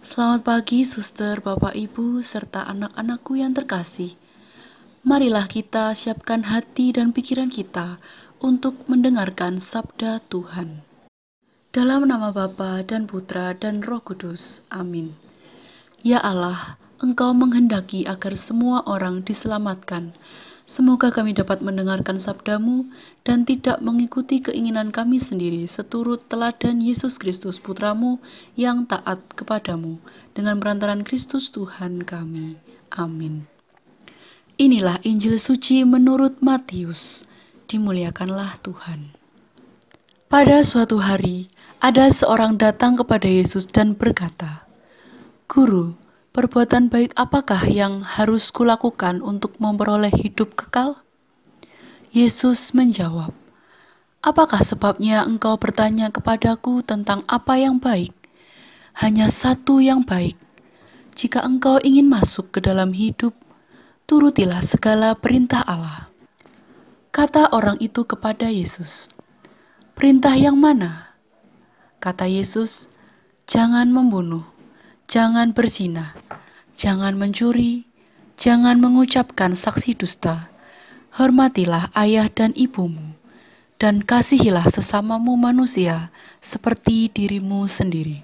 Selamat pagi, suster, bapak, ibu, serta anak-anakku yang terkasih. Marilah kita siapkan hati dan pikiran kita untuk mendengarkan sabda Tuhan. Dalam nama Bapa dan Putra dan Roh Kudus. Amin. Ya Allah, Engkau menghendaki agar semua orang diselamatkan. Semoga kami dapat mendengarkan sabdamu dan tidak mengikuti keinginan kami sendiri seturut teladan Yesus Kristus Putramu yang taat kepadamu dengan perantaran Kristus Tuhan kami. Amin. Inilah Injil suci menurut Matius. Dimuliakanlah Tuhan. Pada suatu hari, ada seorang datang kepada Yesus dan berkata, Guru, Perbuatan baik apakah yang harus kulakukan untuk memperoleh hidup kekal? Yesus menjawab, Apakah sebabnya engkau bertanya kepadaku tentang apa yang baik? Hanya satu yang baik. Jika engkau ingin masuk ke dalam hidup, turutilah segala perintah Allah. Kata orang itu kepada Yesus, "Perintah yang mana?" Kata Yesus, "Jangan membunuh." Jangan berzina, jangan mencuri, jangan mengucapkan saksi dusta, hormatilah ayah dan ibumu, dan kasihilah sesamamu manusia seperti dirimu sendiri.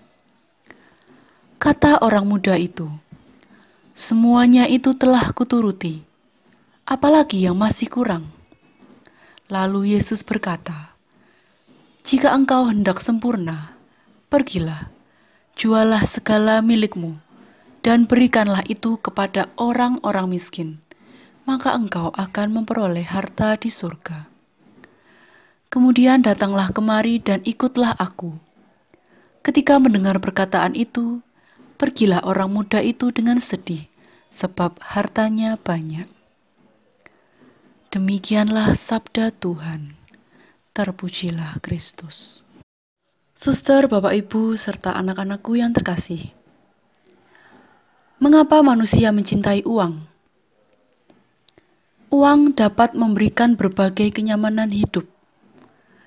Kata orang muda itu, semuanya itu telah kuturuti, apalagi yang masih kurang. Lalu Yesus berkata, "Jika engkau hendak sempurna, pergilah, jualah segala milikmu, dan berikanlah itu kepada orang-orang miskin, maka engkau akan memperoleh harta di surga. Kemudian datanglah kemari dan ikutlah aku. Ketika mendengar perkataan itu, pergilah orang muda itu dengan sedih, sebab hartanya banyak. Demikianlah sabda Tuhan. Terpujilah Kristus. Suster, Bapak Ibu, serta anak-anakku yang terkasih. Mengapa manusia mencintai uang? Uang dapat memberikan berbagai kenyamanan hidup.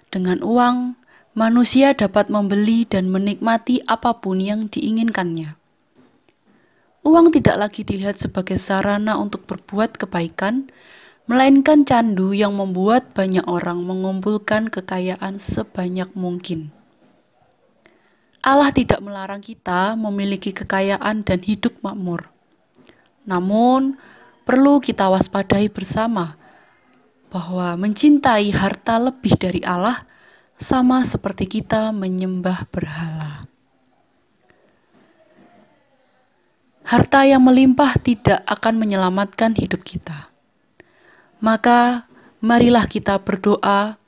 Dengan uang, manusia dapat membeli dan menikmati apa pun yang diinginkannya. Uang tidak lagi dilihat sebagai sarana untuk berbuat kebaikan, melainkan candu yang membuat banyak orang mengumpulkan kekayaan sebanyak mungkin. Allah tidak melarang kita memiliki kekayaan dan hidup makmur. Namun, perlu kita waspadai bersama bahwa mencintai harta lebih dari Allah sama seperti kita menyembah berhala. Harta yang melimpah tidak akan menyelamatkan hidup kita. Maka, marilah kita berdoa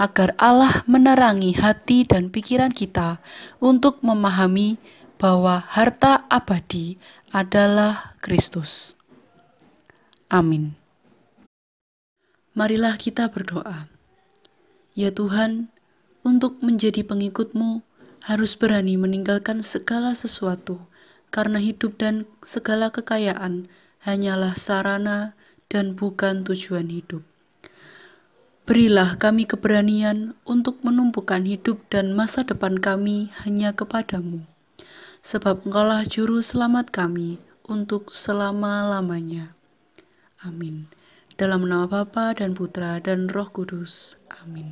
agar Allah menerangi hati dan pikiran kita untuk memahami bahwa harta abadi adalah Kristus. Amin. Marilah kita berdoa. Ya Tuhan, untuk menjadi pengikutmu harus berani meninggalkan segala sesuatu, karena hidup dan segala kekayaan hanyalah sarana dan bukan tujuan hidup. Berilah kami keberanian untuk menumpukan hidup dan masa depan kami hanya kepadamu, sebab engkaulah juru selamat kami untuk selama-lamanya. Amin. Dalam nama Bapa dan Putra dan Roh Kudus. Amin.